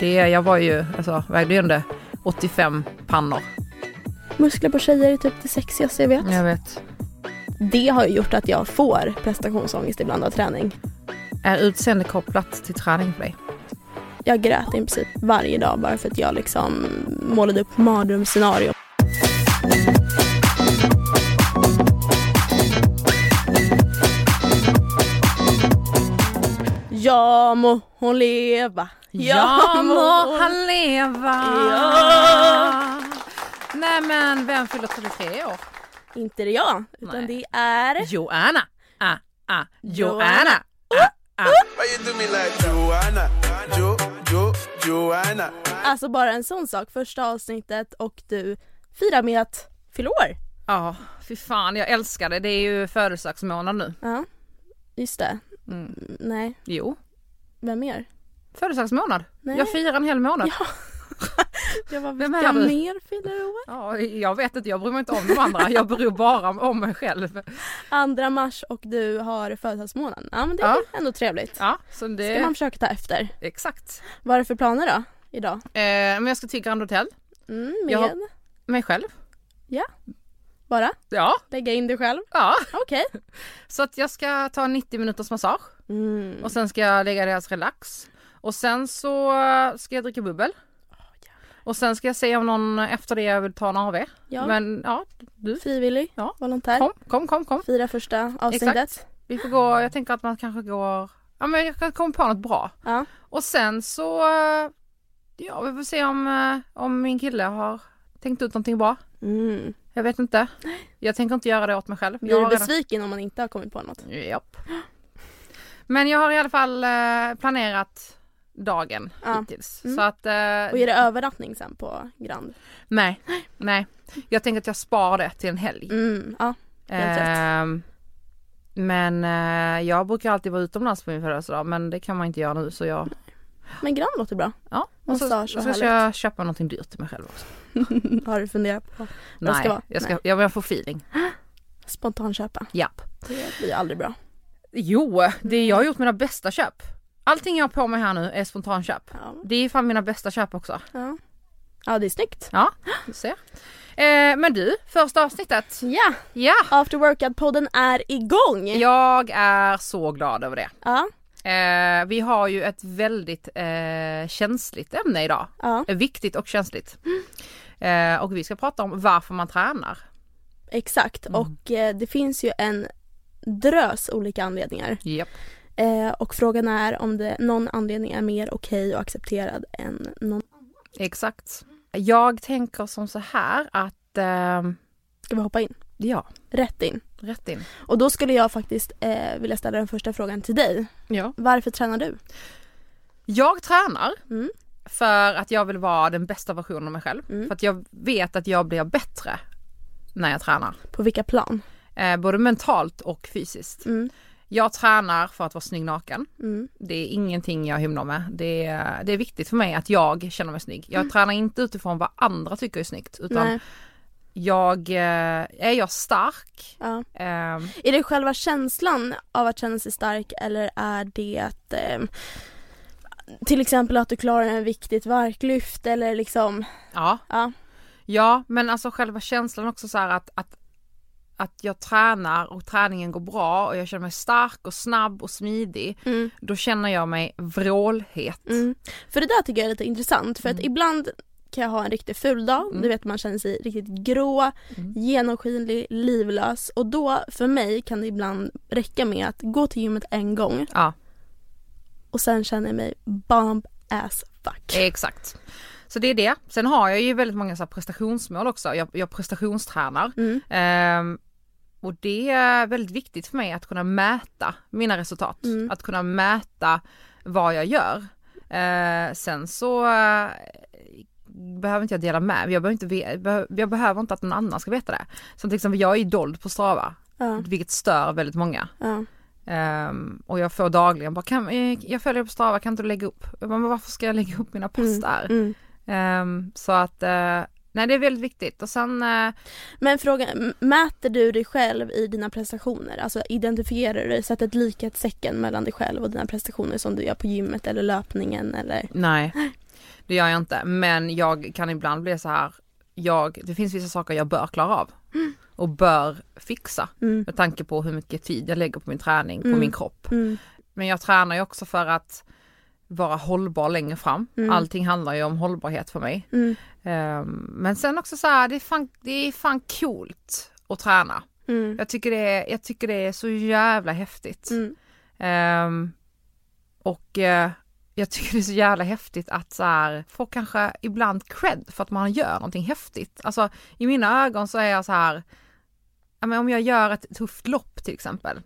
Det, jag var ju, alltså vägde ju ändå 85 pannor. Muskler på tjejer är typ det sexigaste jag vet. Jag vet. Det har gjort att jag får prestationsångest ibland av träning. Är utseende kopplat till träning för dig? Jag grät i princip varje dag bara för att jag liksom målade upp mardrömsscenario. Ja må hon leva. Ja må han leva. Ja. Nej men vem fyller 33 år? Inte det jag, utan Nej. det är... Joanna. Ah, ah, Joanna. Joanna. Ah, ah. Why you do me like Joanna? Jo, Jo, Joanna. Alltså bara en sån sak, första avsnittet och du firar med att fylla år. Ja, fy fan jag älskar det. Det är ju födelsedagsmånad nu. Ja, just det. Mm. Nej, Jo, vem mer? födelsedagsmånad. Nej. Jag firar en hel månad. Ja. Jag var Vem vilka mer fyller år? Ja, jag vet inte, jag bryr mig inte om de andra. Jag bryr bara om, mig själv. Andra mars och du har födelsedagsmånaden. Ja men det är Ja. ändå trevligt. Ja, så det... Ska man försöka ta efter. Exakt. Vad är det för planer då? Idag? Eh, men jag ska till Grand Hotel. Mm, med? Jag Mig själv. Bara? Ja, Lägga in dig själv? ja. Okej. Så att jag ska ta en 90 minuters massage. Mm. Och sen ska jag lägga deras relax. Och sen så ska jag dricka bubbel. Och sen ska jag se om någon efter det vill ta en AV. Ja. Men ja, du. Frivillig? Ja. Volontär? Kom, kom, kom, kom. Fira första avsnittet? Vi får gå, jag tänker att man kanske går, ja men jag kan komma på något bra. Ja. Och sen så, eh, ja vi får se om, eh, om min kille har tänkt ut någonting bra. Mm. Jag vet inte. Jag tänker inte göra det åt mig själv. Blir du redan- besviken om man inte har kommit på något? Japp. Men jag har i alla fall eh, planerat dagen Ja. hittills. Mm. Så att, eh, Och är det övernattning sen på Grand? nej, nej. Jag tänker att jag sparar det till en helg. Mm. Ja. Ehm, men eh, jag brukar alltid vara utomlands på min födelsedag men det kan man inte göra nu så jag, Men Grand låter bra. ja. Och så, så och ska jag köpa någonting dyrt till mig själv också. har du funderat på? Nej, ska vara? jag ska, Nej. ja, men jag får feeling. Spontanköpa. Japp. Det blir aldrig bra. Jo, det jag har gjort mina bästa köp. Allting jag har på mig här nu är spontanköp. Ja. Det är fan mina bästa köp också. Ja, ja det är snyggt. Ja, du ser. Eh, men du, första avsnittet. Ja, Ja, After Workout-podden är igång! jag är så glad över det. Ja, Eh, vi har ju ett väldigt eh, känsligt ämne idag. ja Eh, Viktigt och känsligt. Eh, och vi ska prata om varför man tränar. exakt. Mm. Och eh, det finns ju en drös olika anledningar. Japp. Eh, och frågan är om det, någon anledning är mer okej och accepterad än någon. Exakt. Jag tänker som så här att, eh, Ska vi hoppa in? ja, Rätt in. rätt in. Och då skulle jag faktiskt eh, vilja ställa den första frågan till dig. Ja. Varför tränar du? Jag tränar Mm. för att jag vill vara den bästa versionen av mig själv. Mm. För att jag vet att jag blir bättre när jag tränar. På vilka plan? Eh, både mentalt och fysiskt. Mm. Jag tränar för att vara snygg naken. Mm. Det är ingenting jag hymlar med. Det är, det är viktigt för mig att jag känner mig snygg. Jag tränar inte utifrån vad andra tycker är snyggt. Utan Nej. jag, eh, är jag stark? Ja. ehm, Är det själva känslan av att känna sig stark eller är det att eh, till exempel att du klarar en viktigt verklyft eller liksom, ja, ja. ja, men alltså själva känslan också så att, att, att jag tränar och träningen går bra och jag känner mig stark och snabb och smidig. Mm. Då känner jag mig vrålhet. Mm. För det där tycker jag är lite intressant för att Mm. ibland kan jag ha en riktigt ful dag, Mm. du vet man känner sig riktigt grå, Mm. genomskinlig, livlös och då för mig kan det ibland räcka med att gå till gymmet en gång Ja, och sen känner jag mig bomb as fuck. exakt. Så det är det. Sen har jag ju väldigt många så prestationsmål också. Jag, jag prestationstränar. Mm. Ehm, och det är väldigt viktigt för mig att kunna mäta mina resultat. Mm. Att kunna mäta vad jag gör. Eh, sen så eh, behöver inte jag dela med jag behöver, inte jag behöver inte att någon annan ska veta det. Som till exempel jag är dold på Strava, Ja, vilket stör väldigt många. ja. Ehm, och jag får dagligen bara, kan, jag följer på Strava, kan inte du lägga upp? Men varför ska jag lägga upp mina pass Mm. där? Mm. Ehm, så att, eh, nej det är väldigt viktigt. Och sen, eh, Men frågan, mäter du dig själv i dina prestationer? Alltså identifierar du sätter ett likhetstecken mellan dig själv och dina prestationer som du gör på gymmet eller löpningen eller? nej. Det gör jag inte, men jag kan ibland bli så här, jag, det finns vissa saker jag bör klara av och bör fixa Mm. med tanke på hur mycket tid jag lägger på min träning, på Mm. min kropp. Mm. Men jag tränar ju också för att vara hållbar längre fram. Mm. Allting handlar ju om hållbarhet för mig. Mm. Ehm, men sen också så här, det är fan, det är fan coolt att träna. Mm. Jag tycker det är, jag tycker det är så jävla häftigt. Mm. Ehm, och eh, jag tycker det är så jävla häftigt att så här, få kanske ibland cred för att man gör någonting häftigt. Alltså i mina ögon så är jag så här, om jag gör ett tufft lopp till exempel.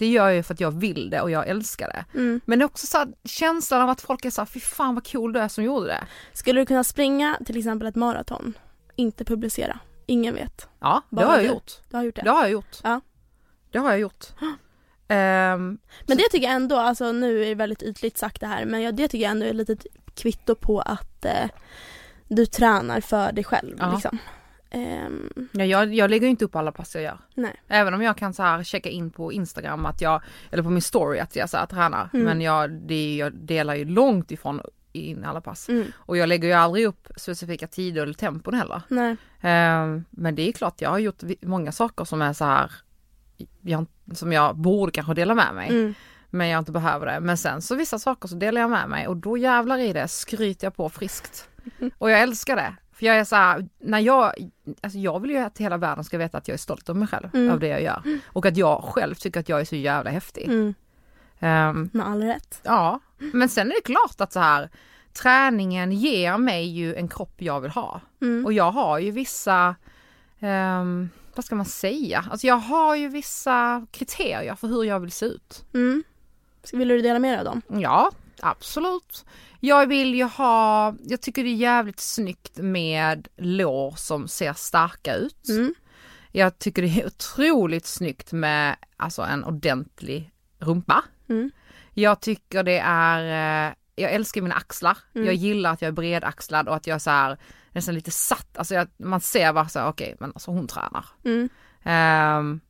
Det gör jag ju för att jag vill det och jag älskar det. Mm. Men det är också så här, känslan av att folk är så här, fy fan vad cool du är som gjorde det. Skulle du kunna springa till exempel ett maraton? Inte publicera. Ingen vet. Ja, det Bara har jag du. gjort. Du har gjort det. Det har jag gjort. Ja. Det har jag gjort. Ehm, Men det tycker jag ändå, alltså nu är det väldigt ytligt sagt det här, men jag, det tycker jag ändå är ett litet kvitto på att eh, du tränar för dig själv Ja. liksom. Ehm, Ja, jag, jag lägger ju inte upp alla pass jag gör. nej. Även om jag kan så här checka in på Instagram att jag, eller på min story att jag så här tränar. Mm. Men jag, det, jag delar ju långt ifrån in alla pass. Mm. Och jag lägger ju aldrig upp specifika tider eller tempon heller. Nej. Ehm, men det är klart, jag har gjort många saker som är så här, jag, som jag borde kanske dela med mig. Mm. Men jag inte behöver det. Men sen så vissa saker så delar jag med mig och då jävlar i det skryter jag på friskt. Och jag älskar det. För jag är så här, när jag, alltså jag vill ju att hela världen ska veta att jag är stolt över mig själv, Mm. av det jag gör. Och att jag själv tycker att jag är så jävla häftig. Mm. Ehm, Med all rätt. ja, men sen är det klart att så här, träningen ger mig ju en kropp jag vill ha. Mm. Och jag har ju vissa, ehm, vad ska man säga, alltså jag har ju vissa kriterier för hur jag vill se ut. Mm. Vill du dela med dig av dem? Ja, absolut. Jag vill ju ha, jag tycker det är jävligt snyggt med lår som ser starka ut. Mm. Jag tycker det är otroligt snyggt med alltså en ordentlig rumpa. Mm. Jag tycker det är, eh, jag älskar mina axlar. Mm. Jag gillar att jag är bredaxlad och att jag är så här nästan lite satt, alltså jag, man ser bara så okej men alltså hon tränar. Mm. Ehm,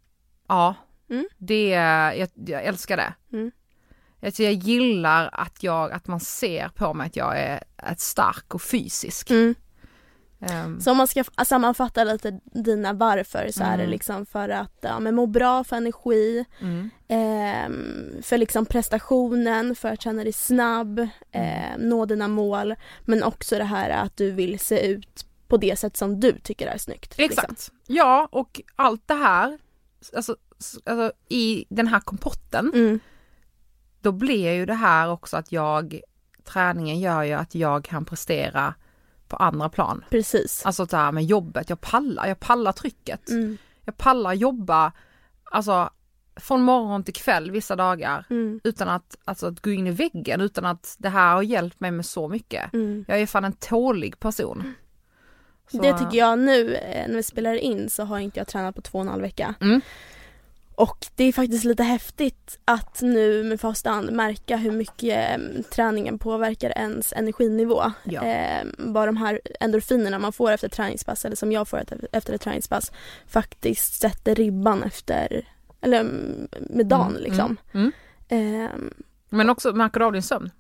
ja, Mm. det, jag, jag älskar det. Mm. Alltså jag gillar att, jag, att man ser på mig att jag är stark och fysisk. Mm. Ehm, Så om man ska sammanfatta lite dina varför så är det Mm. liksom för att ja, men må bra, för energi, mm, ehm, för liksom prestationen, för att känna dig snabb, ehm, nå dina mål men också det här att du vill se ut på det sätt som du tycker är snyggt. liksom. Exakt. Ja, och allt det här, alltså, alltså i den här kompotten, Mm. Då blir ju det här också att jag, träningen gör ju att jag kan prestera på andra plan. Precis. Alltså det här med jobbet, jag pallar, jag pallar trycket. Mm. Jag pallar jobba, alltså från morgon till kväll vissa dagar Mm. utan att, alltså, att gå in i väggen, utan att det här har hjälpt mig med så mycket. Mm. Jag är fan en tålig person. Så- Det tycker jag nu eh, när vi spelar in så har inte jag tränat på två och en halv vecka. Mm. Och det är faktiskt lite häftigt att nu med fasta hand märka hur mycket träningen påverkar ens energinivå. Ja. Eh, bara de här endorfinerna man får efter träningspass eller som jag får efter- ett träningspass faktiskt sätter ribban efter, eller mm, med dagen Mm, liksom. Mm. Eh, Men också, märker du av din sömn?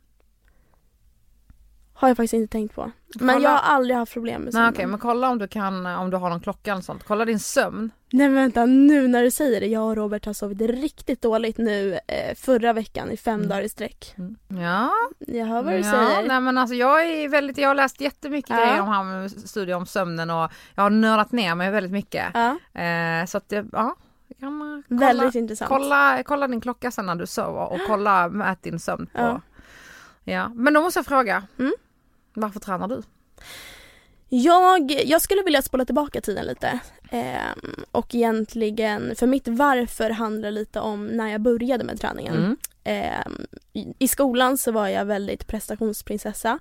Har jag faktiskt inte tänkt på. Men Kolla- jag har aldrig haft problem med Nej sömnen. okej, men kolla om du kan, om du har någon klocka eller sånt. Kolla din sömn. Nej men vänta, nu när du säger det. Jag och Robert har sovit riktigt dåligt nu eh, förra veckan i fem Mm. dagar i sträck. Ja, Jag hör vad du ja säger. nej men alltså jag är väldigt, jag har läst jättemycket Ja. grejer om här, studier om sömnen och jag har nördat ner mig väldigt mycket. Ja, Eh, så att det, ja, eh, kolla, väldigt intressant. kolla, kolla din klocka sen när du sover och kolla, mät din sömn på. Ja. Ja. men då måste jag fråga. Mm. Varför tränar du? Jag, jag skulle vilja spola tillbaka tiden lite. Ehm, och egentligen, för mitt varför handlar lite om när jag började med träningen. Mm. Ehm, i, I skolan så var jag väldigt prestationsprinsessa.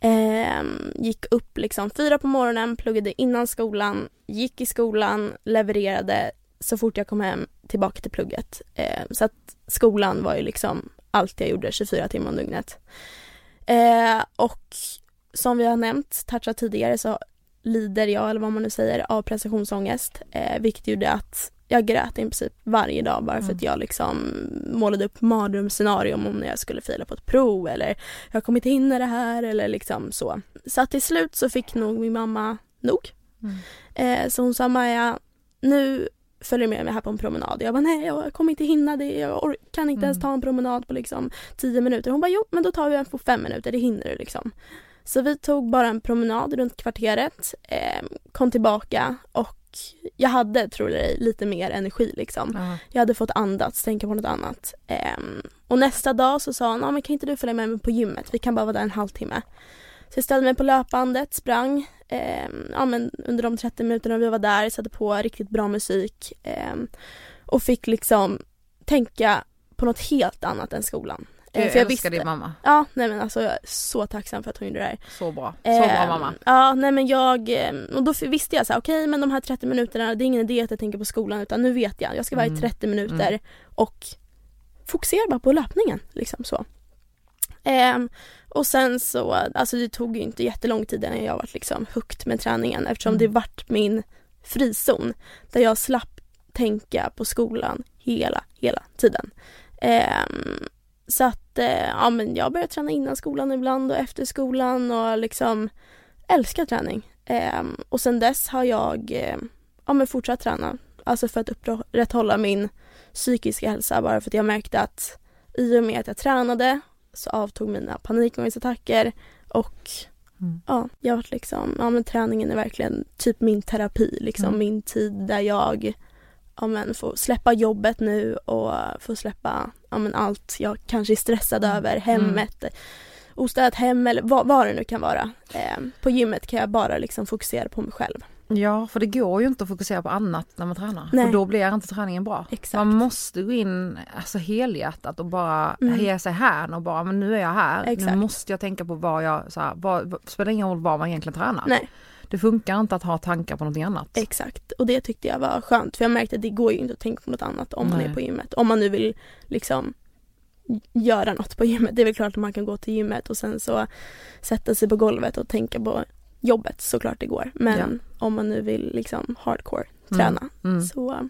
Ehm, gick upp liksom fyra på morgonen, pluggade innan skolan, gick i skolan, levererade så fort jag kom hem tillbaka till plugget. Ehm, så att skolan var ju liksom allt jag gjorde 24 timmar om dygnet. Ehm, och som vi har nämnt, touchat tidigare så lider jag, eller vad man nu säger, av prestationsångest. Eh, vilket gjorde att jag grät i princip varje dag bara för Mm. att jag liksom målade upp mardrömsscenarium om när jag skulle fila på ett prov eller jag kommer inte hinna det här eller liksom så. Så till slut så fick nog min mamma nog. Mm. Eh, så hon sa Maja, nu följer med mig här på en promenad. Jag bara nej jag kommer inte hinna det, jag kan inte ens Mm. ta en promenad på liksom tio minuter. Hon bara jo men då tar vi en på fem minuter, det hinner du liksom. Så vi tog bara en promenad runt kvarteret, eh, kom tillbaka och jag hade, tror jag, lite mer energi liksom. Ja. Jag hade fått andats, tänka på något annat. Ehm, och nästa dag så sa ah, men kan inte du följa med mig på gymmet? Vi kan bara vara där en halvtimme. Så jag ställde mig på löpbandet, sprang ehm, ja, men under de 30 minuterna vi var där, satte på riktigt bra musik ehm, och fick liksom tänka på något helt annat än skolan. Eh, Jag, för älskar din mamma. Ja, nej men alltså jag är så tacksam för att hon gjorde det här. Så bra. Så bra Ehm, mamma. Ja, nej men jag, ehm, och då visste jag så här, okej men de här 30 minuterna, det är ingen idé att jag tänker på skolan utan nu vet jag, jag ska vara Mm. i 30 minuter och fokusera bara på löpningen liksom så. Ehm, och sen så, alltså det tog ju inte jättelång tid innan jag var liksom hooked med träningen eftersom Mm. det vart min frizon där jag slapp tänka på skolan hela, hela tiden. Ehm, så att eh, ja, men jag började träna innan skolan ibland och efter skolan och liksom älskar träning. Ehm, och sen dess har jag eh, ja, men fortsatt träna. Alltså för att upprätthålla min psykiska hälsa bara för att jag märkte att i och med att jag tränade så avtog mina panikångestattacker och Mm. ja, jag har varit liksom, ja men träningen är verkligen typ min terapi liksom, Mm. min tid där jag ja men får släppa jobbet nu och får släppa ja men allt jag kanske är stressad Mm. över, hemmet, ostädat hem eller vad, vad det nu kan vara. Eh, på gymmet kan jag bara liksom fokusera på mig själv. Ja, för det går ju inte att fokusera på annat när man tränar. Nej. Och då blir inte träningen bra. Exakt. Man måste gå in alltså, helhjärtat och bara Mm. ge sig här och bara, men nu är jag här. Exakt. Nu måste jag tänka på vad jag, så här, vad, spelar ingen roll vad man egentligen tränar. Nej, Det funkar inte att ha tankar på någonting annat. exakt. Och det tyckte jag var skönt för jag märkte att det går ju inte att tänka på något annat om man Nej. är på gymmet. Om man nu vill liksom göra något på gymmet. Det är väl klart att man kan gå till gymmet och sen så sätta sig på golvet och tänka på jobbet såklart det går. Men om man nu vill liksom hardcore Mm. träna Mm. så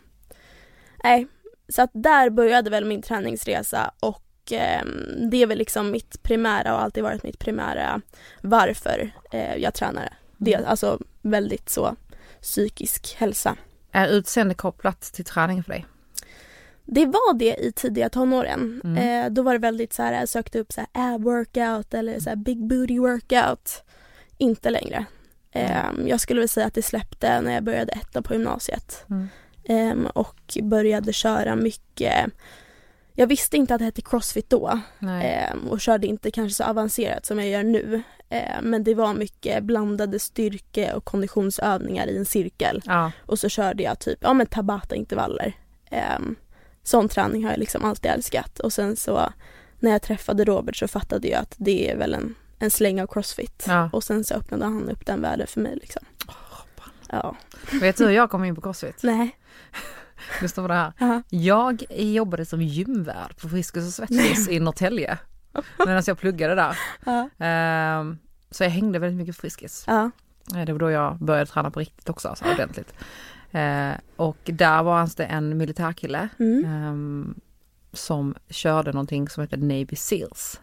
nej. Så att där började väl min träningsresa och ehm, det är väl liksom mitt primära och alltid varit mitt primära varför eh, jag tränar. Det är alltså väldigt så psykisk hälsa. Är utseende kopplat till träning för dig? Det var det i tidiga tonåren. Mm. Eh, då var det väldigt så här, jag sökte upp så här ab workout eller så här big booty workout. Inte längre. Eh, jag skulle väl säga att det släppte när jag började ettan på gymnasiet. Mm. Ehm, och började köra mycket jag visste inte att det hette crossfit då ehm, och körde inte kanske så avancerat som jag gör nu. Men det var mycket blandade styrke och konditionsövningar i en cirkel. Ja. Och så körde jag typ, ja men tabata-intervaller. Um, sån träning har jag liksom alltid älskat. Och sen så när jag träffade Robert så fattade jag att det är väl en, en släng av crossfit. Ja. Och sen så öppnade han upp den världen för mig liksom. Ja. Vet du hur jag kom in på crossfit? Nej. Lyssna på det här. Aha. Jag jobbade som gymvärd på Friskis och Svettis i Norrtälje. Medan jag pluggade där. Ja. Ehm, så jag hängde väldigt mycket på Friskis. Ja. Eh, Det var då jag började träna på riktigt också, alltså ordentligt. Eh, och där var det en militärkille Mm. ehm, som körde någonting som heter Navy Seals.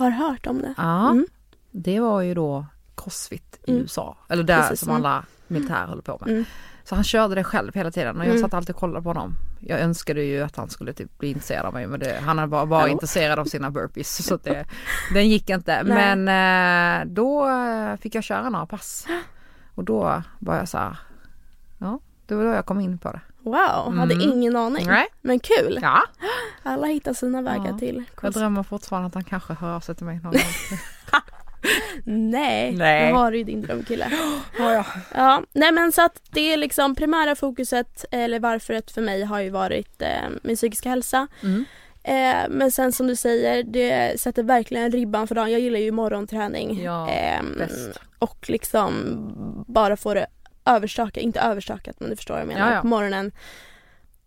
Har hört om det. Ja, Mm. det var ju då crossfit i Mm. USA. Eller där Precis, som mm. alla militärer håller på med. Mm. Så han körde det själv hela tiden och jag Mm. satt alltid och kollade på honom. Jag önskade ju att han skulle typ bli intresserad av mig men det, han var bara intresserad av sina burpees så det, den gick inte. Nej. Men eh, då eh, fick jag köra några pass. Och då var jag så här, ja det var då jag kom in på det. Wow, hade Mm. ingen aning. Nej. Men kul. Ja, Alla hittar sina vägar Ja. till jag crossfit. drömmer fortfarande att han kanske hör av sig till mig någon gång. Nej, Nej. nu har du ju din drömkille. ja, ja. Ja, nej men så att det är liksom primära fokuset eller varföret för mig har ju varit eh, min psykiska hälsa. Mm. Eh, men sen som du säger, det sätter verkligen ribban för dagen. Jag gillar ju morgonträning. Ja, bäst. och liksom bara få det överstökat, inte överstökat men du förstår vad jag menar, Ja, ja. på morgonen.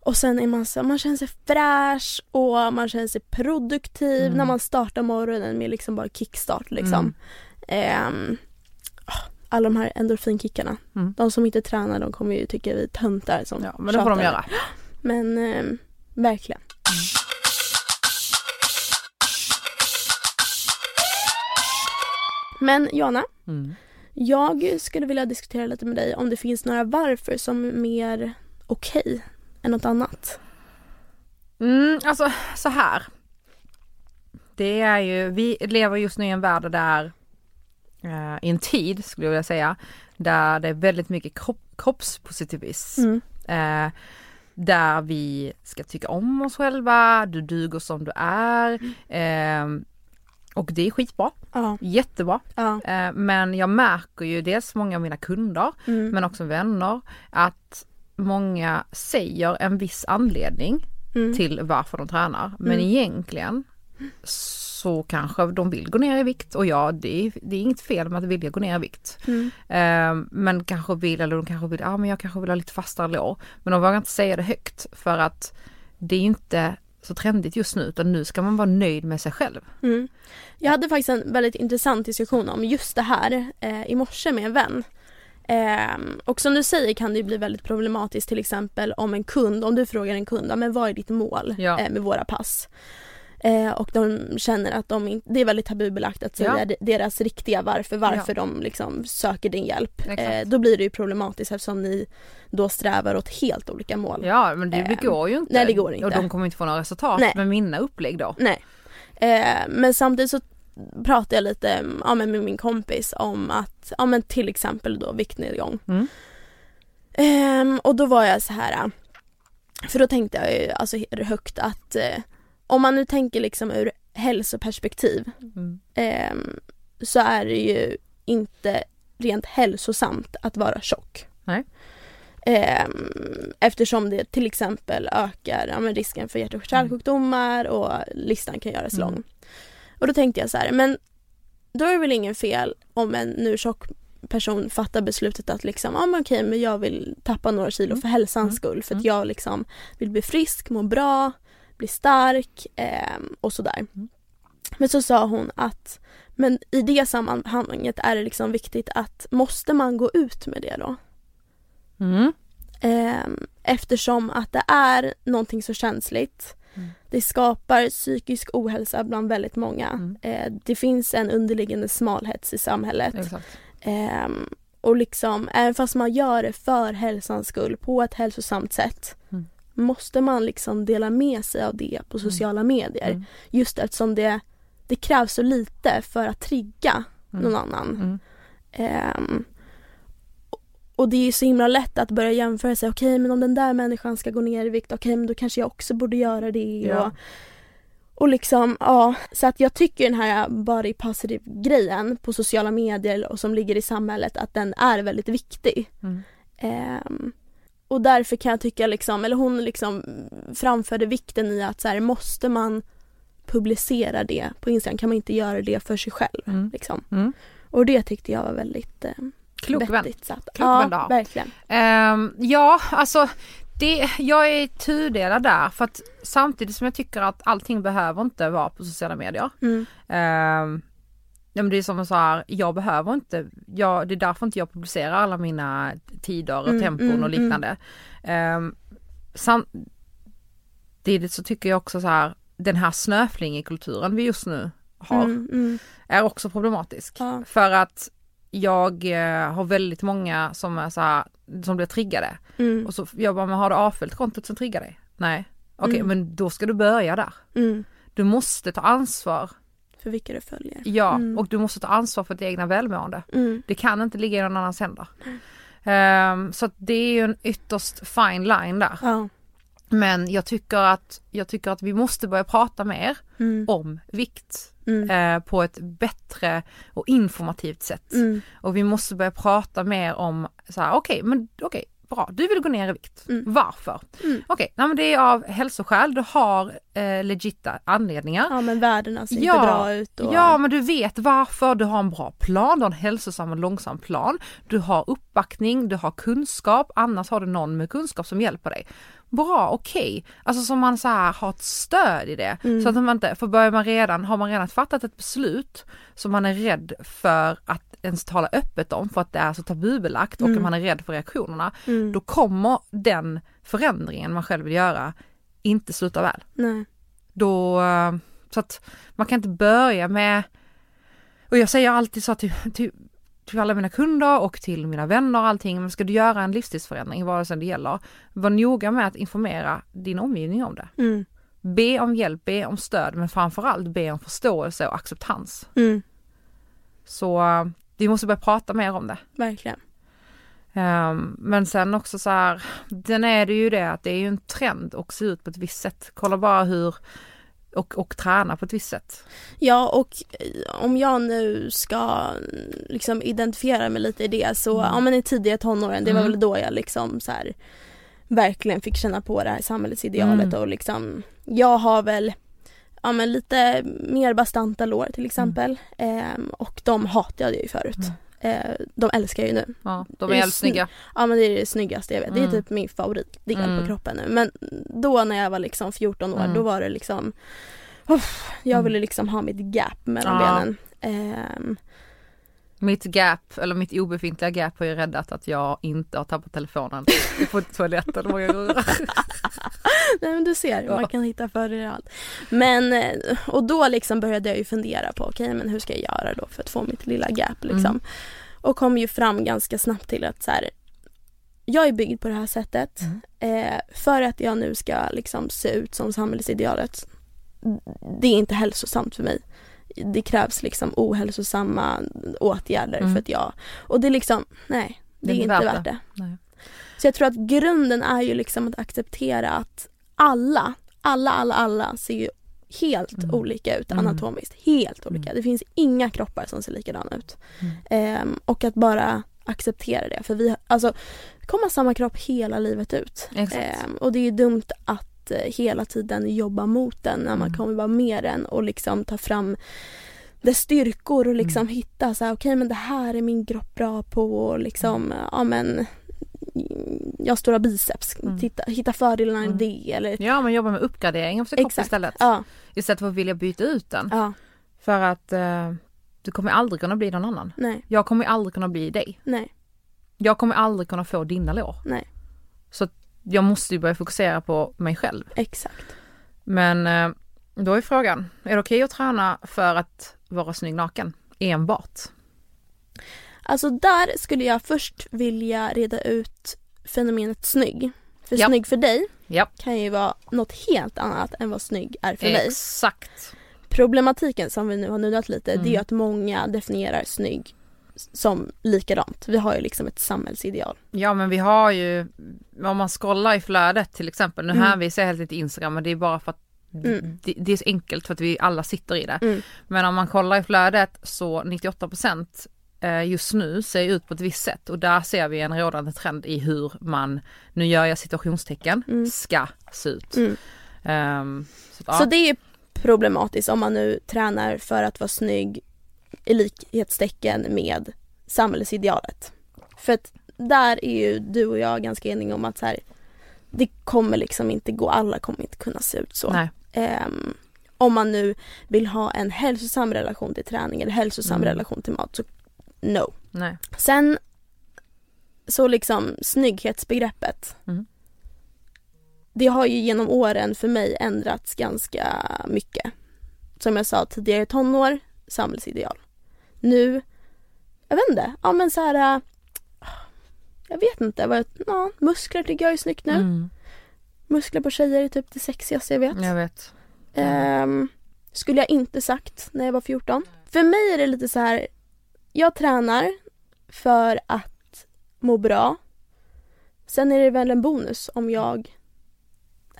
Och sen är man så, man känner sig fräsch och man känner sig produktiv Mm. när man startar morgonen med liksom bara kickstart liksom. Mm. Ah, alla de här endorfinkickarna. Mm. De som inte tränar de kommer ju tycka vi är töntar som Ja, men det får de tjatar. göra. Men eh, verkligen. Men Jana, Mm. Jag skulle vilja diskutera lite med dig om det finns några varför som är mer okej än något annat. Mm, alltså så här. Det är ju, vi lever just nu i en värld där, eh, i en tid skulle jag vilja säga, där det är väldigt mycket kropp, kroppspositivism. Mm. Eh, där vi ska tycka om oss själva, du duger som du är. Eh, och det är skitbra, Ja, jättebra. ja. Eh, men jag märker ju dels många av mina kunder, Mm. men också vänner, att många säger en viss anledning Mm. till varför de tränar. Men Mm. egentligen så kanske de vill gå ner i vikt och ja, det är, det är inget fel med att vilja gå ner i vikt. Mm. Eh, men kanske vill, eller de kanske vill, ja men jag kanske vill ha lite fastare lår. Men de vågar inte säga det högt för att det är inte så trendigt just nu utan nu ska man vara nöjd med sig själv. Mm. Jag hade faktiskt en väldigt intressant diskussion om just det här eh, i morse med en vän. Eh, och som du säger kan det ju bli väldigt problematiskt till exempel om en kund, om du frågar en kund, men vad är ditt mål Ja. eh, med våra pass? Eh, och de känner att de inte, det är väldigt tabubelagt att säga Ja. de- deras riktiga varför, varför de liksom söker din hjälp. Eh, då blir det ju problematiskt eftersom ni då strävar åt helt olika mål. Ja men det, det Eh, går ju inte. nej, det går inte. Och de kommer inte få några resultat Nej. med mina upplägg då. Nej. Eh, men samtidigt så pratade jag lite ja, med min kompis om att, ja men till exempel då viktnedgång. Mm. Ehm, och då var jag så här, för då tänkte jag ju alltså högt att eh, om man nu tänker liksom ur hälsoperspektiv Mm. ehm, så är det ju inte rent hälsosamt att vara tjock. Nej. Ehm, eftersom det till exempel ökar ja, risken för hjärt och kärlsjukdomar och listan kan göras Mm. lång. Och då tänkte jag så här, men då är det väl ingen fel om en nu tjock person fattar beslutet att liksom, ja men okej men jag vill tappa några kilo för hälsans Mm. skull för att Mm. jag liksom vill bli frisk, må bra, bli stark ehm, och sådär. Mm. Men så sa hon att men i det sammanhanget är det liksom viktigt att måste man gå ut med det då? Mm. Ehm, eftersom att det är någonting så känsligt. Mm. Det skapar psykisk ohälsa bland väldigt många. Mm. Eh, det finns en underliggande smalhets i samhället. Ehm, och liksom, även fast man gör det för hälsans skull på ett hälsosamt sätt Mm. Måste man liksom dela med sig av det på sociala medier. Mm. Just eftersom det, det krävs så lite för att trigga Mm. någon annan. Mm. Ehm, och- det är så himla lätt att börja jämföra sig. Okej, men om den där människan ska gå ner i vikt, okej, men då kanske jag också borde göra det. Ja. Och, och liksom, ja. Så att jag tycker den här body positive grejen på sociala medier och som ligger i samhället, att den är väldigt viktig. Mm. Ehm, och därför kan jag tycka liksom, eller hon liksom framförde vikten i att så här, måste man publicera det på Instagram kan man inte göra det för sig själv. Mm. Liksom. Mm. Och det tyckte jag var väldigt eh, Klok vettigt. Klok ja, vän verkligen. Ehm, ja, alltså det, jag är tudelad där för att samtidigt som jag tycker att allting behöver inte vara på sociala medier. Mm. Ehm, ja, men det är som sa här, jag behöver inte, jag, det är därför inte jag publicerar alla mina tider och Mm, tempon mm, och liknande. Um, samtidigt så tycker jag också så här, den här snöflingekulturen vi just nu har Mm, mm, är också problematisk. Ja. För att jag eh, har väldigt många som är så här, som blir triggade. mm, Och så jag bara, men har du avföljt kontot som triggar dig? Nej. Okej, Mm. men då ska du börja där. mm. Du måste ta ansvar. För vilka du följer. Ja, Mm. och du måste ta ansvar för ditt egna välmående. Mm. Det kan inte ligga i någon annans händer. Ehm, så det är ju en ytterst fine line där. Ja. Men jag tycker att, jag tycker att vi måste börja prata mer Mm. om vikt Mm. eh, på ett bättre och informativt sätt. Mm. Och vi måste börja prata mer om så här, okej, men okej, bra, du vill gå ner i vikt. Mm. Varför? Mm. Okej, nej men det är av hälsoskäl, du har eh, legita anledningar. Ja men värdena ser Ja, inte bra ut och... Ja men du vet varför, du har en bra plan, du har en hälsosam och långsam plan, du har uppbackning, du har kunskap, annars har du någon med kunskap som hjälper dig. Bra, okej. Alltså som man så här har ett stöd i det. Mm. Så att man inte, för börjar man redan, har man redan fattat ett beslut som man är rädd för att ens tala öppet om för att det är så tabubelagt och Mm. man är rädd för reaktionerna, Mm. då kommer den förändringen man själv vill göra inte sluta väl Nej. då, eh, så att man kan inte börja med, och jag säger alltid så till, till, till alla mina kunder och till mina vänner och allting, men ska du göra en livsstilsförändring, vare sig det gäller, var noga med att informera din omgivning om det. Mm. Be om hjälp, be om stöd, men framförallt be om förståelse och acceptans. Mm. Så eh, vi måste börja prata mer om det. Verkligen. Ehm, men sen också så här, den är det ju det att det är ju en trend att se ut på ett visst sätt. Kolla bara hur, och, och träna på ett visst sätt. Ja och eh, om jag nu ska mm, liksom identifiera mig lite i det så, Mm. ja men i tidiga tonåren, det var Mm. väl då jag liksom så här verkligen fick känna på det här samhällsidealet Mm. och liksom jag har väl ja men lite mer bastanta lår till exempel ehm, och de hatade jag ju förut. Mm. Eh, de älskar jag ju nu. Ja, de är är jävligt snygga. Ja men det är det snyggaste jag vet. Det är Mm. typ min favoritdel Mm. på kroppen nu. Men då när jag var liksom 14 år Mm. då var det liksom uff, Jag Mm. ville liksom ha mitt gap mellan Ja. benen. Ehm, Mitt gap, eller mitt obefintliga gap har ju räddat att jag inte har tappat telefonen på toaletten många gånger. nej men du ser, man kan hitta fördelar allt. Men, eh, och då liksom började jag ju fundera på okej men hur ska jag göra då för att få mitt lilla gap liksom. Mm. Och kom ju fram ganska snabbt till att så här, jag är byggd på det här sättet. Mm. Eh, för att jag nu ska liksom se ut som samhällsidealet. Det är inte hälsosamt för mig. Det krävs liksom ohälsosamma åtgärder Mm. för att jag, och det är liksom, nej, det, är inte värt det. Nej. Så jag tror att grunden är ju liksom att acceptera att alla, alla, alla, alla ser ju helt Mm. olika ut Mm. anatomiskt. Helt olika. Mm. Det finns inga kroppar som ser likadana ut. Mm. Ehm, och att bara acceptera det. För vi alltså, kommer samma kropp hela livet ut. Ehm, och det är ju dumt att eh, hela tiden jobba mot den när man Mm. kommer vara med den och liksom ta fram dess styrkor och liksom Mm. hitta så här, okej men det här är min kropp bra på och liksom, Mm. ja men jag har stora biceps, Mm. Titta, hitta fördelarna i Mm. det eller Ja men jobba med uppgradering av sin kropp istället. ja, Istället för att vilja byta ut den. ja, För att eh, du kommer aldrig kunna bli någon annan. nej, Jag kommer aldrig kunna bli dig. nej, Jag kommer aldrig kunna få dina lår. nej, Så jag måste ju börja fokusera på mig själv. exakt. Men eh, då är frågan, är det okej att träna för att vara snygg naken? Enbart? Alltså där skulle jag först vilja reda ut fenomenet snygg. För Ja. snygg för dig Ja. kan ju vara något helt annat än vad snygg är för mig. Exakt. Problematiken som vi nu har nuddat lite det är Mm. att många definierar snygg som likadant. Vi har ju liksom ett samhällsideal. Ja men vi har ju, om man scrollar i flödet till exempel, nu Mm. hänvisar jag helt till Instagram men det är bara för att Mm. det, det är så enkelt för att vi alla sitter i det. Mm. Men om man kollar i flödet så 98% eh, just nu ser ut på ett visst sätt och där ser vi en rådande trend i hur man, nu gör jag situationstecken, Mm. ska se ut. Ehm, så, ja. Så det är problematiskt om man nu tränar för att vara snygg i likhetstecken med samhällsidealet. För att där är ju du och jag ganska eniga om att så här, det kommer liksom inte gå, alla kommer inte kunna se ut så. Ehm, om man nu vill ha en hälsosam relation till träning eller hälsosam Mm. relation till mat så no. Nej. Sen så liksom snygghetsbegreppet. Mm. Det har ju genom åren för mig ändrats ganska mycket. Som jag sa tidigare tonår, samhällsideal. Nu, jag vet inte, ja men så här. äh, Jag vet inte, vad jag, ja, muskler tycker jag är snyggt nu. Mm, Muskler på tjejer är typ det sexigaste jag vet. jag vet. Ehm, skulle jag inte sagt när jag var 14. För mig är det lite så här. Jag tränar för att må bra. Sen är det väl en bonus om jag...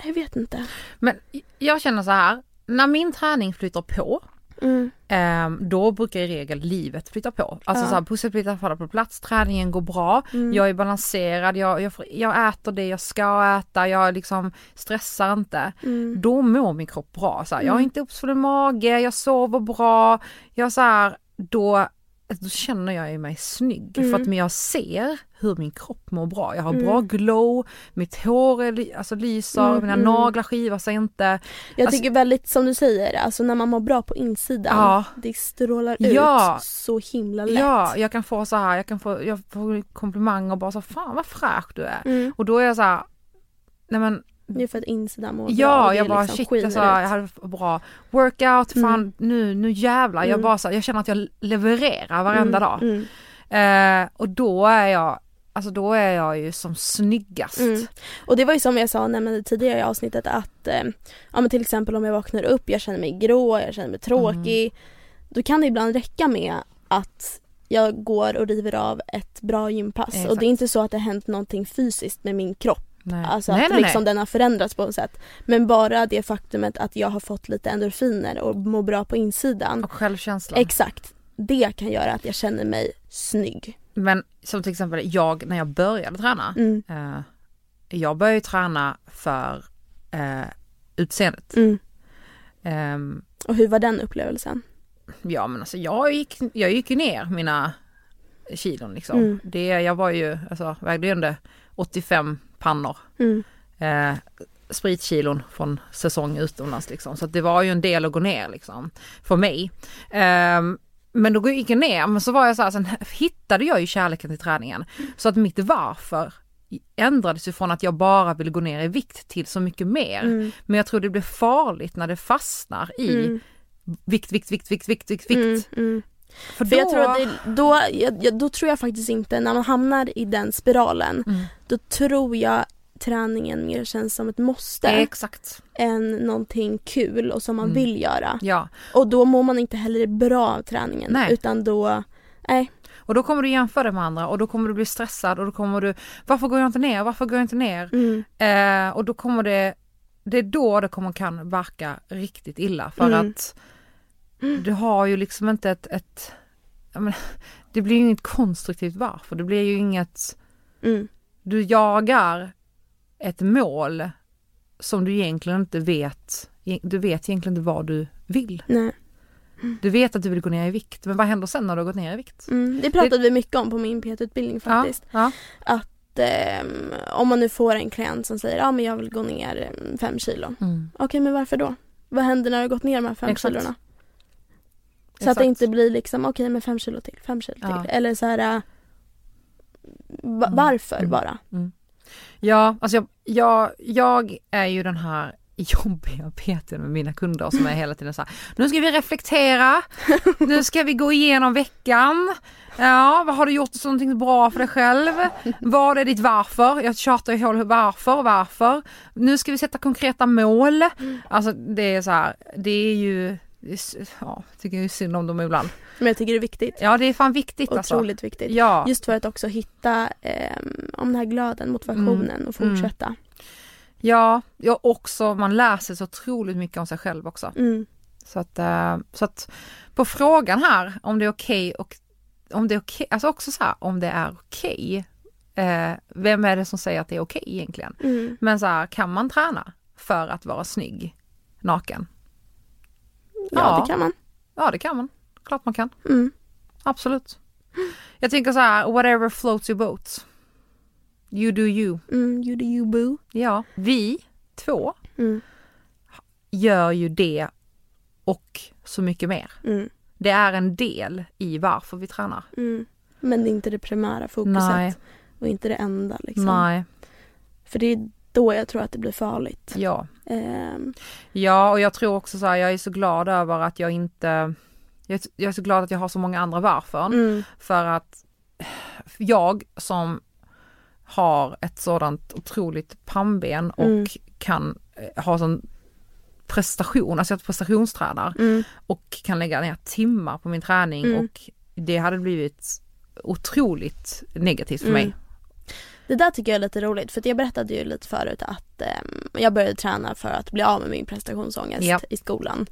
Jag vet inte. Men jag känner så här, när min träning flyter på Mm. Ehm, då brukar i regel livet flytta på. Alltså Ja. så här, pusselbitar faller på plats, träningen går bra, Mm. jag är balanserad, jag, jag, jag äter det jag ska äta, jag liksom stressar inte. Mm. Då mår min kropp bra. Så här, Jag har Mm. inte uppsvullen mage, jag sover bra, jag så här, då, då känner jag mig snygg Mm. för att men jag ser hur min kropp mår bra. Jag har Mm. bra glow, mitt hår är, alltså lyser, Mm, mina mm. naglar skivar sig inte. Jag Alltså- tycker väldigt som du säger, alltså när man mår bra på insidan, Ja. det strålar ut Ja. så himla lätt. Ja, jag kan få så här, jag kan få, jag får komplimanger och bara så fan vad fräsch du är. Mm. Och då är jag så här, nej men Det är för att insidan mår bra. och ja, jag bara liksom shit alltså, jag hade bra workout, fan Mm. nu, nu jävlar. Jag Mm. bara så, jag känner att jag levererar varenda Mm, dag. Eh, och då är jag, alltså då är jag ju som snyggast. Mm. Och det var ju som jag sa nämnde tidigare i avsnittet att eh, ja, men till exempel om jag vaknar upp, jag känner mig grå, jag känner mig tråkig. Mm. Då kan det ibland räcka med att jag går och river av ett bra gympass. Exakt. Och det är inte så att det har hänt någonting fysiskt med min kropp. Nej. Alltså nej, att nej, liksom nej. den har förändrats på något sätt. Men bara det faktumet att jag har fått lite endorfiner och mår bra på insidan. Och självkänsla. Exakt. Det kan göra att jag känner mig snygg. Men som till exempel jag när jag började träna. Mm. Eh, jag började ju träna för eh, utseendet. Mm. Ehm, Och hur var den upplevelsen? Ja men alltså jag gick, jag gick ju ner mina kilon liksom. Mm. Det, jag var ju, alltså vägde ju ändå 85 pannor. Mm. Eh, spritkilon från säsong utomlands liksom. Så det var ju en del att gå ner liksom. För mig. Ehm, men då gick jag ner, men så var jag så här, sen hittade jag ju kärleken till träningen. Så att mitt varför ändrades ju från att jag bara ville gå ner i vikt till så mycket mer. Mm. Men jag tror det blir farligt när det fastnar i Mm. vikt, vikt, vikt, vikt, vikt, vikt, vikt. Mm. Mm. För, För jag då- tror att det, då, jag, jag, då tror jag faktiskt inte, när man hamnar i den spiralen, Mm. då tror jag träningen mer känns som ett måste Exakt. än någonting kul och som man Mm. vill göra. Ja, Och då mår man inte heller bra av träningen Nej. utan då, nej. och då kommer du jämföra det med andra och då kommer du bli stressad och då kommer du, varför går jag inte ner, varför går jag inte ner? Mm. Eh, och då kommer det, det är då det kommer kan verka riktigt illa för Mm. att du har ju liksom inte ett, ett ja, men, det blir ju inget konstruktivt varför, det blir ju inget, Mm. du jagar ett mål som du egentligen inte vet, du vet egentligen inte vad du vill. Nej. Du vet att du vill gå ner i vikt, men vad händer sen när du har gått ner i vikt? Mm. Det pratade vi mycket om på min PT-utbildning faktiskt. Ja, Att ehm, om man nu får en klient som säger ja men jag vill gå ner em, fem kilo. ja. Mm. Okej men varför då? Vad händer när du har gått ner de här fem Exakt. kilorna? Så att det Exakt. inte blir liksom okej men fem kilo till, fem kilo till. Ja. Eller så här äh, va- Mm. varför Mm. bara? Ja, alltså jag, jag, jag är ju den här jobbiga PTn med mina kunder som är hela tiden så här, nu ska vi reflektera, nu ska vi gå igenom veckan, ja vad har du gjort någonting bra för dig själv, vad är ditt varför, jag tjatar ju hål varför, varför, nu ska vi sätta konkreta mål, alltså det är så här, det är ju, ja, tycker jag är synd om dem ibland. Men jag tycker det är viktigt. Ja det är fan viktigt alltså. Otroligt viktigt. Ja. Just för att också hitta ehm, om den här glöden, motivationen och Mm. fortsätta. Ja, ja också man lär sig så otroligt mycket om sig själv också. Mm. Så att, eh, så att på frågan här om det är okej och om det är okej, alltså också så här om det är okej. Eh, vem är det som säger att det är okej egentligen? Mm. Men så här, kan man träna för att vara snygg naken? Ja, Ja. det kan man. Ja det kan man, klart man kan, Mm. absolut. Jag tänker så här, whatever floats your boat. You do you. Mm. You do you boo. Ja, vi två Mm. gör ju det och så mycket mer. Mm. Det är en del i varför vi tränar. Mm. Men det är inte det primära fokuset. Nej. Och inte det enda liksom. Nej, För det är då jag tror att det blir farligt. ja. Ehm, Ja, och jag tror också så här, jag är så glad över att jag inte, jag, jag är så glad att jag har så många andra varför. mm. För att jag som har ett sådant otroligt pannben och Mm. kan eh, ha sån prestation, alltså jag prestationstränar Mm. och kan lägga ner timmar på min träning Mm. och det hade blivit otroligt negativt för Mm. mig. Det där tycker jag är lite roligt för jag berättade ju lite förut att ehm, jag började träna för att bli av med min prestationsångest Ja. i skolan.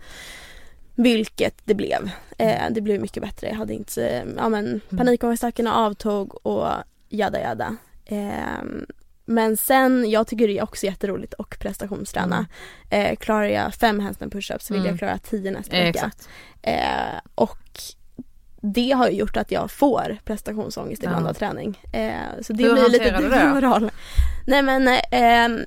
Vilket det blev. Eh, det blev mycket bättre. Jag hade inte, eh, ja men panikångestattackerna avtog och jada jada. Eh, men sen, jag tycker det är också jätteroligt att prestationsträna. Eh, klarar jag fem handstand pushups vill Mm. jag klara tio nästa Eh, vecka. Eh, och det har ju gjort att jag får prestationsångest ibland Ja. av träning. Eh, så det Hur blir lite dubbelmoral. Nej men eh, ehm,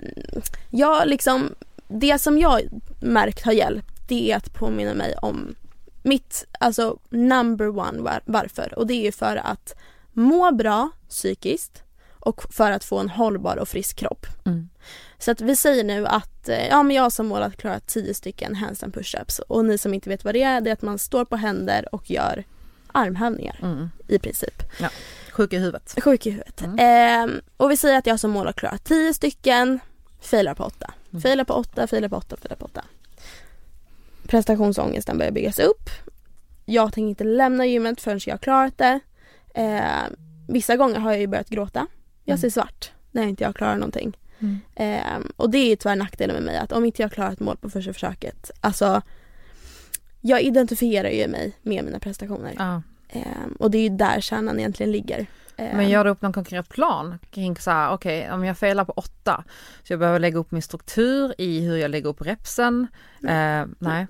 jag liksom, det som jag märkt har hjälpt det är att påminna mig om mitt, alltså number one var, varför och det är för att må bra psykiskt och för att få en hållbar och frisk kropp. Mm. Så att vi säger nu att eh, ja, men jag har som mål att klara 10 stycken handstand pushups och ni som inte vet vad det är, det är att man står på händer och gör armhävningar Mm. i princip. Sjuk i huvudet. Sjuk i huvudet. Mm. Ehm, och vi säger att jag har som mål att klara 10 stycken, failar på 8. Mm. Failar på 8, failar på 8, failar på 8. Prestationsångesten börjar byggas upp. Jag tänker inte lämna gymmet förrän jag har klarat det. Ehm, vissa gånger har jag ju börjat gråta. Jag Mm. ser svart när inte jag klarar någonting. Mm. Ehm, och det är ju tyvärr nackdelen med mig att om inte jag klarar ett mål på första försöket, alltså jag identifierar ju mig med mina prestationer. Ja. Ehm, och det är ju där kärnan egentligen ligger. Ehm, Men gör du upp någon konkret plan kring så här, okej om jag failar på åtta så jag behöver lägga upp min struktur i hur jag lägger upp repsen. Eh, nej.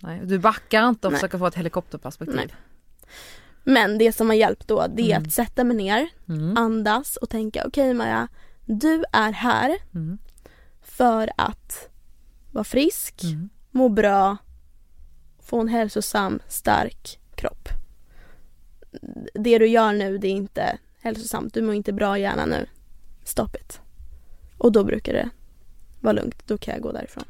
nej. Du backar inte och Nej. försöker få ett helikopterperspektiv. Nej. Men det som har hjälpt då det är Mm. att sätta mig ner, Mm. andas och tänka okej Maja, du är här Mm. för att vara frisk, Mm. må bra, få en hälsosam, stark kropp. Det du gör nu det är inte hälsosamt, du mår inte bra i hjärnan nu. Stop it. Och då brukar det vara lugnt, då kan jag gå därifrån.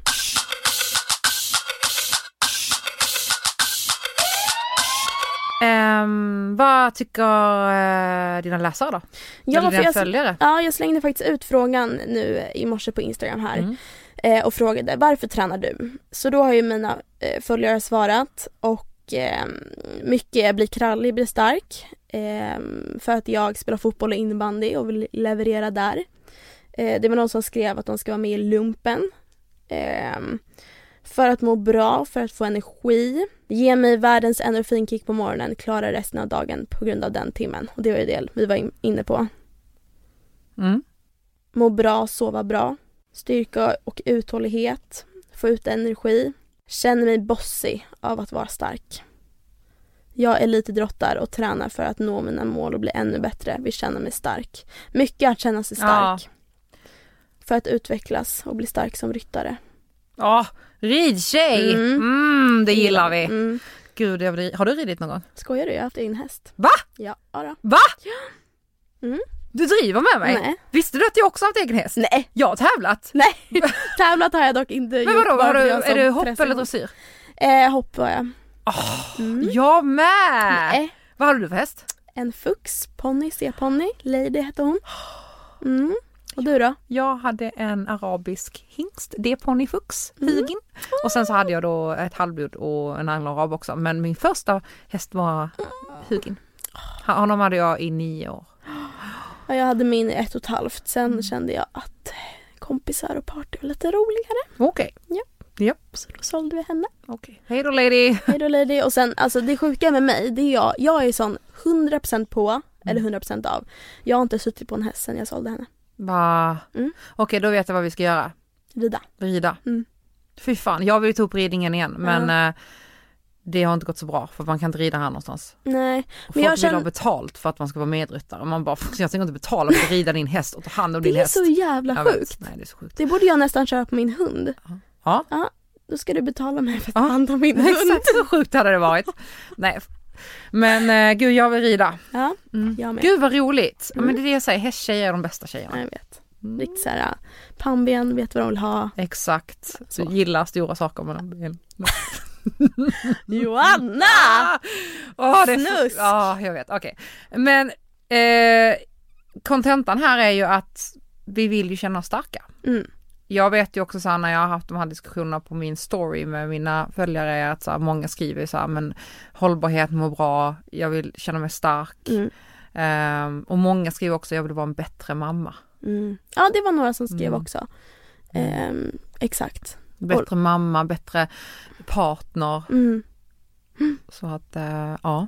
Ehm, vad tycker eh, dina läsare då? Ja, Eller dina jag, följare? ja, jag slängde faktiskt ut frågan nu i morse på Instagram här. Mm. eh, och frågade varför tränar du? Så då har ju mina eh, följare svarat och eh, mycket blir krallig, blir stark eh, för att jag spelar fotboll och innebandy och vill leverera där. Eh, det var någon som skrev att de ska vara med i lumpen. För att må bra, för att få energi. Ge mig världens endorfinkick på morgonen, klara resten av dagen på grund av den timmen. Och det var ju det vi var in- inne på. Mm. Må bra, sova bra. Styrka och uthållighet. Få ut energi. Känner mig bossig av att vara stark. Jag är elitidrottare och tränar för att nå mina mål och bli ännu bättre. Vill känna mig stark. Mycket att känna sig stark. För att utvecklas och bli stark som ryttare. Ja, ridtjej! Mm. Mm, det gillar vi. Mm. Gud, jag har du ridit någon gång? Skojar du? Jag har haft egen häst. Va? Ja, ja då. Va? Mm. Du driver med mig? Nej. Visste du att jag också haft egen häst? Nej, Jag har tävlat. nej. Tävlat har jag dock inte Men gjort. vadå, bara har du, är det hopp eller dressyr? Eh, hopp var jag. Oh, Mm. Jag med! Nej. Vad hade du för häst? En fux, ponny, C-ponny. Lady hette hon. Mm. Och du då? Jag hade en arabisk hingst, det är ponnyfux, Mm. Och sen så hade jag då ett halvblod och en anglo-arab också. Men min första häst var hugin. Honom hade jag i nio år. Ja, jag hade min i ett och ett halvt. Sen Mm. kände jag att kompisar och party var lite roligare. Okej, Så då sålde vi henne. okej. Hej då lady! Hej då lady. Och sen alltså det sjuka med mig, det är jag. Jag är sån 100% på Mm. eller 100% av. Jag har inte suttit på en häst sen jag sålde henne. Va? Mm. Okej, då vet jag vad vi ska göra. Rida. Rida. Mm. Fy fan, jag vill ta upp ridningen igen men eh, det har inte gått så bra för man kan inte rida här någonstans. Nej. Och Men folk jag vill känner- ha betalt för att man ska vara medryttare. Man bara, jag tänker inte betala för att rida din häst och ta hand om din Det är häst. så jävla sjukt. Nej, det är så sjukt. Det borde jag nästan köra på min hund. Ja. Då ska du betala mig för att Ja. ta hand om min hund. Exakt så sjukt hade det varit. Nej. Men eh, gud jag vill rida. Ja, Mm. jag med. Gud vad roligt. Ja, men Mm. det är det jag säger, hästtjejer är de bästa Ja, tjejerna. jag vet. Mm. Riktigt såhär pannben, vet vad de vill ha. Exakt. Så. Gillar stora saker med ben. Joanna! Åh, det Snusk. Ja, jag vet. Okej. Men eh, kontentan här är ju att vi vill ju känna oss starka. Mm. Jag vet ju också så här, när jag har haft de här diskussionerna på min story med mina följare är att så här, många skriver så här, men hållbarhet mår bra, jag vill känna mig stark. Mm. Ehm, och många skriver också jag vill vara en bättre mamma. Mm. Ja, det var några som skrev Mm. också. Ehm, exakt. Bättre mamma, bättre partner. Mm. Så att eh, ja.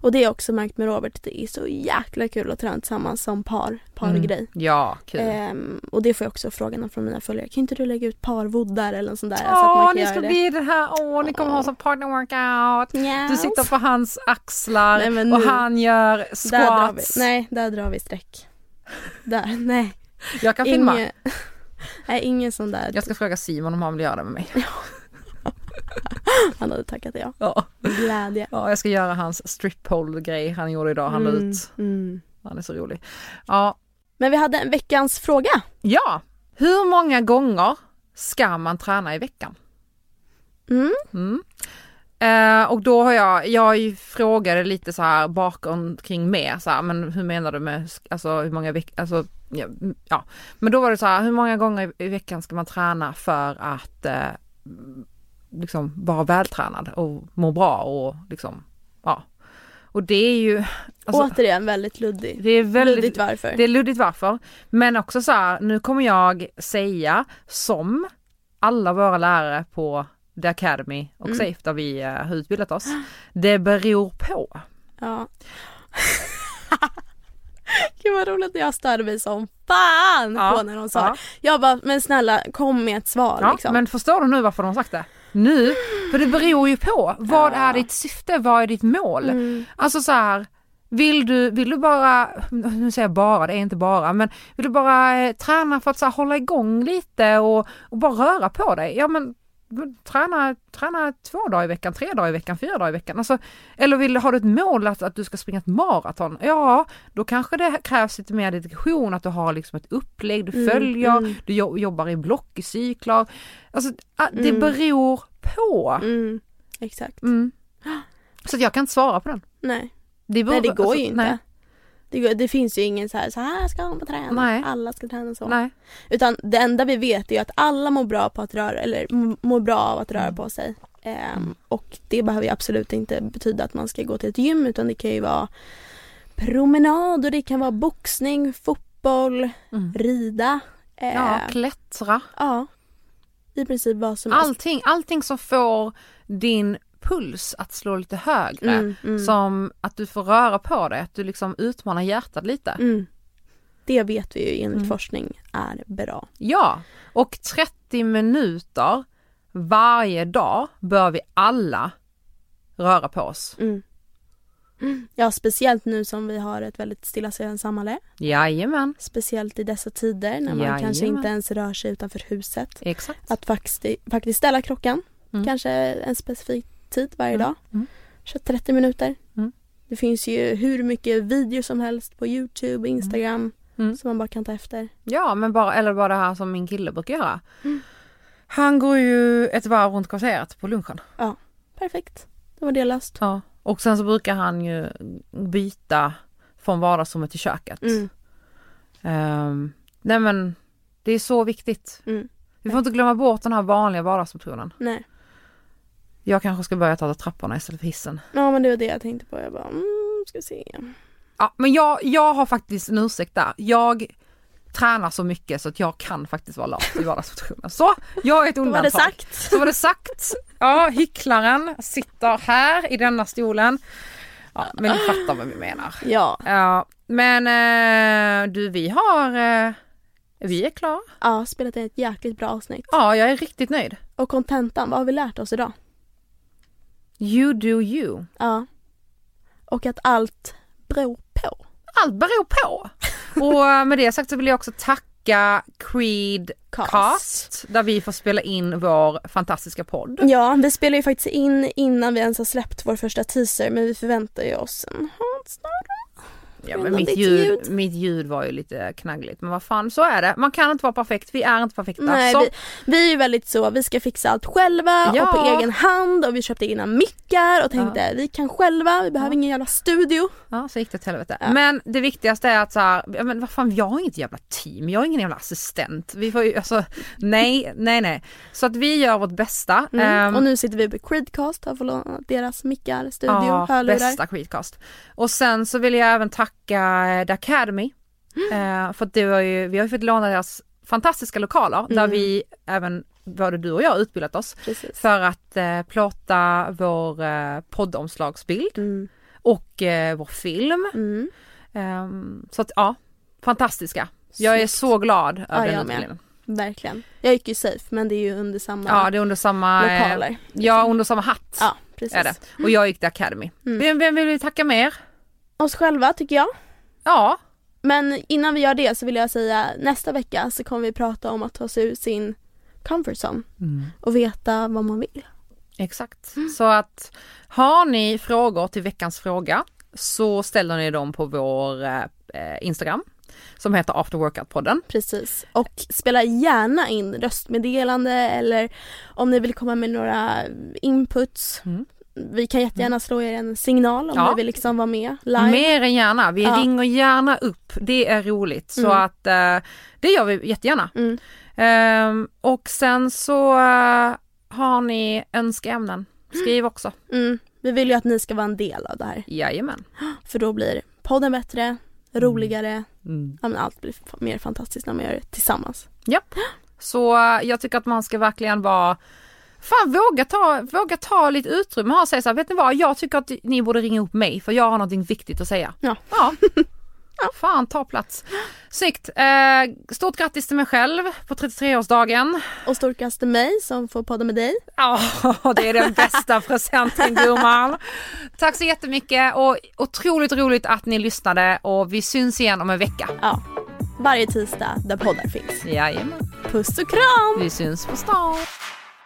Och det är också märkt med Robert, det är så jäkla kul att träna tillsammans som par, pargrej. Mm. Ja, kul. Ehm, och det får jag också frågan från mina följare. Kan inte du lägga ut parvoddar eller något sånt där? Åh, så att man kan ni ska det. bli det här, åh ni kommer ha som partner workout. Nja. Du sitter på hans axlar Nej, men och nu- han gör Där squats. nej, där drar vi streck. Där, nej. Jag kan filma. Nej, ingen sån där. Jag ska fråga Simon om han vill göra det med mig. Han hade tackat ja. Ja, glädje. ja jag ska göra hans strip pole grej han gjorde idag. Han Mm, ut. mm. Han är så rolig. Ja, Men vi hade en veckans fråga. ja. Hur många gånger ska man träna i veckan? Mm. Mm. Eh, och då har jag, jag frågade lite så här bakgrund kring mer så här, men hur menar du med, alltså hur många veckor, alltså ja, ja. Men då var det så här, hur många gånger i veckan ska man träna för att eh, liksom vara vältränad och må bra och liksom, ja. Och det är ju, alltså, Återigen väldigt luddig. det är väldigt, Luddigt varför. det är luddigt varför. Men också så här, nu kommer jag säga som alla våra lärare på The Academy och Mm. Safe där vi eh, har utbildat oss. Det beror på. Ja. Gud vad roligt jag störde mig som fan Ja, på när de sa ja. Jag bara, men snälla kom med ett svar Ja, liksom. Men förstår du nu varför de sagt det? Nu, för det beror ju på. Vad Ja. är ditt syfte? Vad är ditt mål? Mm. Alltså så här, vill du, vill du bara, nu säger jag bara, det är inte bara, men vill du bara eh, träna för att så här, hålla igång lite och, och bara röra på dig? Ja men träna, träna två dagar i veckan, tre dagar i veckan, fyra dagar i veckan. Alltså, eller vill, har du ett mål att, att du ska springa ett maraton? Ja, då kanske det krävs lite mer dedikation, att du har liksom ett upplägg, du Mm, följer, mm. du jo- jobbar i block, i cyklar. Alltså det Mm. beror på. Mm. Exakt. Mm. Så jag kan inte svara på den. Nej. Det, beror, nej det går alltså, ju inte. Nej, Det, det finns ju ingen så här, så här ska man träna. Nej. Alla ska träna så. nej. Utan det enda vi vet är att alla mår bra på att röra, eller mår bra av att röra Mm. på sig. Ehm, Mm. Och det behöver ju absolut inte betyda att man ska gå till ett gym utan det kan ju vara promenad och det kan vara boxning, fotboll, Mm. rida. Eh, Ja, klättra. ja. I princip vad som helst. Allting, allting som får din puls att slå lite högre. Mm, mm, Som att du får röra på dig, att du liksom utmanar hjärtat lite. mm. Det vet vi ju enligt Mm. forskning är bra. Ja, och 30 minuter varje dag bör vi alla röra på oss. Mm. Ja, speciellt nu som vi har ett väldigt stillasittande samhälle. Jajamän, Speciellt i dessa tider när man kanske Jajamän. inte ens rör sig utanför huset. exakt. Att faktiskt, faktiskt ställa klockan, Mm. kanske en specifik tid varje Mm, dag. mm. Kör 30 minuter. Mm. Det finns ju hur mycket video som helst på Youtube, Instagram Mm. som man bara kan ta efter. Ja, men bara, eller bara det här som min kille brukar göra. Mm. Han går ju ett varv runt kvarteret på lunchen. Perfekt. Det var det löst. Ja. Och sen så brukar han ju byta från vardagsrummet till köket. Mm. Ehm, nej men det är så viktigt. Mm. Vi får inte glömma bort den här vanliga vardagsmotionen. Nej. Jag kanske ska börja ta trapporna istället för hissen. Ja men det var det jag tänkte på. Jag bara, mm, ska se. Ja men jag, jag har faktiskt en ursäkt där. Jag tränar så mycket så att jag kan faktiskt vara lat i vardagsmotionen. Så, jag är ett Då var undantag. det sagt. Så var det sagt. Ja, hycklaren sitter här i denna stolen. Ja, men ni fattar vad vi menar. Ja. Ja, men eh, du vi har, eh, vi är klara. Ja, spelat ett jäkligt bra avsnitt. Ja, jag är riktigt nöjd. Och kontentan, vad har vi lärt oss idag? You do you. Ja. Och att allt beror på. Allt beror på. Och eh, med det sagt så vill jag också tacka Creed Cast. Cast där vi får spela in vår fantastiska podd. Ja, vi spelar ju faktiskt in innan vi ens har släppt vår första teaser men vi förväntar ju oss en snart. Ja, men mitt ljud, ljud. mitt ljud var ju lite knaggligt men vad fan så är det. Man kan inte vara perfekt, vi är inte perfekta. Nej, så, vi, vi är ju väldigt så, vi ska fixa allt själva Ja. och på egen hand och vi köpte egna mickar och tänkte vi kan själva, vi behöver ingen jävla studio. ja, så gick det till helvete. Ja. Men det viktigaste är att så här, ja, men vad fan jag har inget jävla team, jag har ingen jävla assistent. Vi får ju, alltså, nej, nej, nej. Så att vi gör vårt bästa. Mm. Ehm, och nu sitter vi på Creedcast, har fått deras mickar, studio, Ja, hörlurar. bästa Creedcast. Och sen så vill jag även tacka eh, The Academy. Mm. Eh, för att det var ju, vi har ju fått låna deras fantastiska lokaler där Mm. vi även både du och jag utbildat oss Precis. för att eh, plåta vår eh, poddomslagsbild Mm. och eh, vår film. Mm. Ehm, så att ja, fantastiska. Jag är Snyggt. så glad över Ja, den utbildningen. Verkligen. Jag gick ju safe men det är ju under samma Ja, det är under samma, eh, lokaler. ja under samma hatt Ja, precis. är det. Och jag gick till Academy. Mm. Vem, vem vill vi tacka mer? Oss själva tycker jag. Ja, Men innan vi gör det så vill jag säga nästa vecka så kommer vi prata om att ta sig ur sin comfort zone och veta vad man vill. exakt. Så att har ni frågor till veckans fråga så ställer ni dem på vår eh, Instagram som heter After Workout-podden. Precis. Och spela gärna in röstmeddelande eller om ni vill komma med några inputs. Mm. Vi kan jättegärna slå er en signal om Ja. ni vill liksom vara med live. Mer än gärna, vi Ja. ringer gärna upp, det är roligt. Så Mm. att eh, det gör vi jättegärna. Mm. Ehm, och sen så eh, har ni önskeämnen, skriv också. Mm. Vi vill ju att ni ska vara en del av det här. Jajamän. För då blir podden bättre, roligare, Mm. ja, men allt blir mer fantastiskt när man gör det tillsammans. Så eh, jag tycker att man ska verkligen vara Fan våga ta, våga ta lite utrymme och säga så här, vet ni vad, jag tycker att ni borde ringa upp mig för jag har någonting viktigt att säga. Ja. Ja. Fan, ta plats. Snyggt. Eh, stort grattis till mig själv på 33-årsdagen. Och stort grattis till mig som får podda med dig. Ja, det är den bästa presenten gumman. Tack så jättemycket och otroligt roligt att ni lyssnade och vi syns igen om en vecka. Ja. Varje tisdag där poddar finns. Jajamän, Puss och kram! vi syns på stan.